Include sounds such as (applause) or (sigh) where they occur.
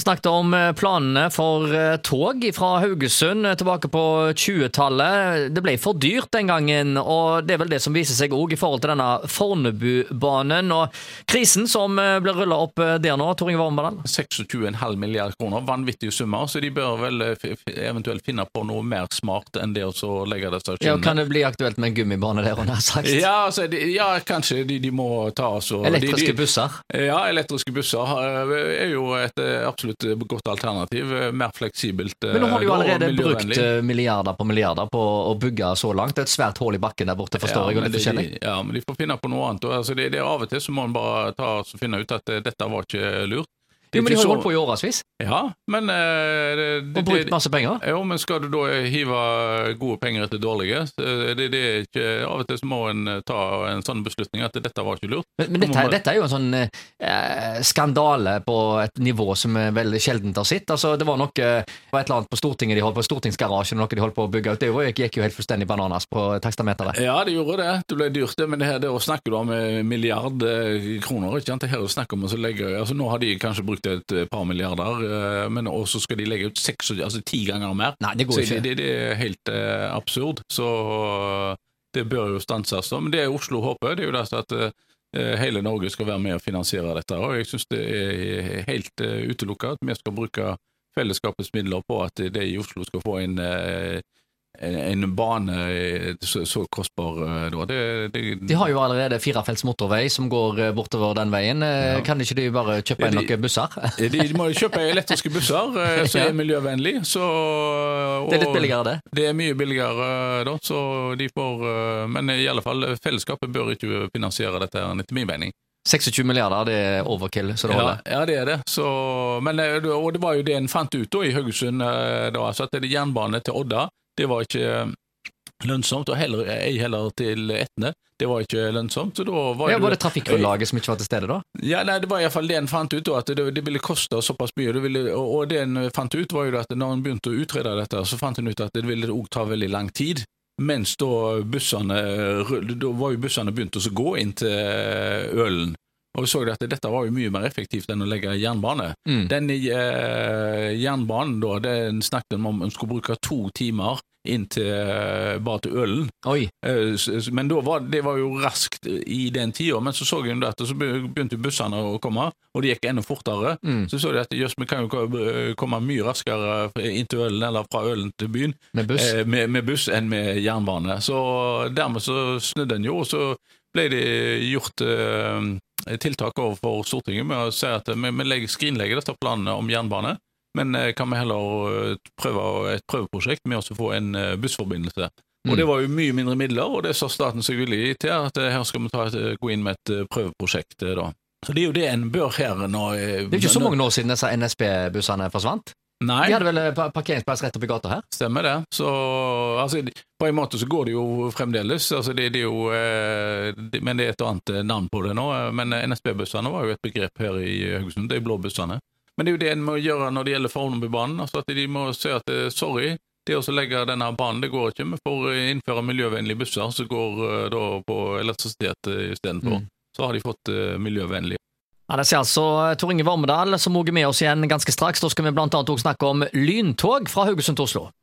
Vi snakket om eh, planene for eh, tog fra Haugesund eh, tilbake på 20-tallet. Det ble for dyrt den gangen, og det er vel det som viser seg òg i forhold til denne Fornebubanen og krisen som blir rulla opp der nå, Tor Inge Wormbadal? 26,5 milliarder kroner, vanvittige summer, så de bør vel eventuelt finne på noe mer smart enn det å legge det stasjonen. Ja, kan det bli aktuelt med en gummibane der, nær sagt? Ja, altså, de, ja kanskje de, de, må ta så Elektriske busser? Ja, elektriske busser er jo et absolutt absolutt et godt alternativ. Eh, mer fleksibelt. Men nå har de jo eh, allerede brukt eh, milliarder på milliarder på å bygge så langt. Det er et svært hull i bakken der borte, forstår ja, jeg. de, ja, men de får finne på noe annet. Altså, det, det, av og til så må en bare ta og finne ut at dette var ikke lurt. Jo, men de har jo holdt på i årevis. Ja, men det, Og brukt masse penger. Jo, men skal du da hive gode penger etter dårlige? Det, det er ikke, Av og til så må en eh, ta en sånn beslutning at dette var ikke lurt. Men, men dette, dette, er jo en sånn eh, skandale på et nivå som er veldig sjeldent har sett. Altså, det var noe var et eller annet på Stortinget de holdt på Stortingsgarasjen, noe de holdt på å bygge ut. Det gikk jo helt fullstendig bananas på takstameteret. Ja, det gjorde det. Det ble dyrt, det. Men det her det å snakke om milliard kroner, ikke sant. Det her er snakk om å legge altså Nå har de kanskje brukt brukt et par milliarder, eh, men også skal de legge ut seks, altså ti ganger mer. Nei, det går ikke. Det, det, er helt uh, absurd. Så det bør jo stanses. Men det Oslo håper, det er jo det at uh, hele Norge skal være med og finansiere dette. Og jeg syns det er helt uh, utelukka at vi skal bruke fellesskapets midler på at det i Oslo skal få en en bane så, så kostbar eh, da. Det, det, de har jo allerede firefelts motorvei som går eh, bortover den veien. Eh, ja. Kan ikke de bare kjøpe inn noen busser? (laughs) de må kjøpe elektriske busser som er miljøvennlig. Så, det er litt billigere, det? Det er mye billigere, da. Så de får Men i alle fall, fellesskapet bør ikke finansiere dette, etter min mening. 26 milliarder, det er overkill, så det holder? Ja, ja, det er det. Så, men, og det var jo det en fant ut da i Haugesund, da, at det er jernbane til Odda det var ikke eh, lønnsomt, og heller, ei heller til Etne. Det var ikke lønnsomt. så da Var, ja, var det trafikkgrunnlaget som ikke var til stede da? Ja, nei, Det var iallfall det en fant ut, at det, det ville koste såpass mye. Det ville, og, og, det en fant ut, var jo at når en begynte å utrede dette, så fant en ut at det ville òg ta veldig lang tid. Mens da bussene Da var jo bussene begynt å gå inn til Ølen. Og vi så at dette var jo mye mer effektivt enn å legge jernbane. Mm. Den eh, jernbanen da, den snakket om en skulle bruke to timer inn til, eh, bare til ølen. Eh, men var, det var jo raskt i den tida. Men så så jeg at så begynte bussene å komme, og det gikk enda fortere. Mm. Så så de at jøss, vi kan jo komme mye raskere inn til ølen, eller fra ølen til byen, med buss, eh, med, med buss enn med jernbane. Så dermed så snudde en jo, og så ble det gjort eh, tiltak overfor Stortinget med å si at vi, vi skrinlegger dette planene om jernbane. Men eh, kan vi heller eh, prøve et prøveprosjekt med å få en bussforbindelse. bussforbindelse. Og Det mm. var jo mye mindre midler, og det sa staten seg villig til. at Her skal vi ta et, gå inn med et prøveprosjekt. da. Så Det er jo det en bør her nå. Det er ikke så mange år siden disse NSB-bussene forsvant? Nei. De hadde vel parkeringsplass rett oppi gata her? Stemmer det. Så altså, På en måte så går det jo fremdeles. Altså, det, det jo, det, men det er et annet navn på det nå. Men NSB-bussene var jo et begrep her i Haugesund. De blå bussene. Men det er jo det en må gjøre når det gjelder Fornebubanen. Altså at de må se at eh, sorry, det å legge denne banen det går ikke. Vi får eh, innføre miljøvennlige busser som går eh, da på elektrisitet istedenfor. Mm. Så har de fått miljøvennlig. Ja, Det sier altså Tor Inge Vormedal, som også er med oss igjen ganske straks. Da skal vi også snakke om lyntog fra Haugesund til Oslo.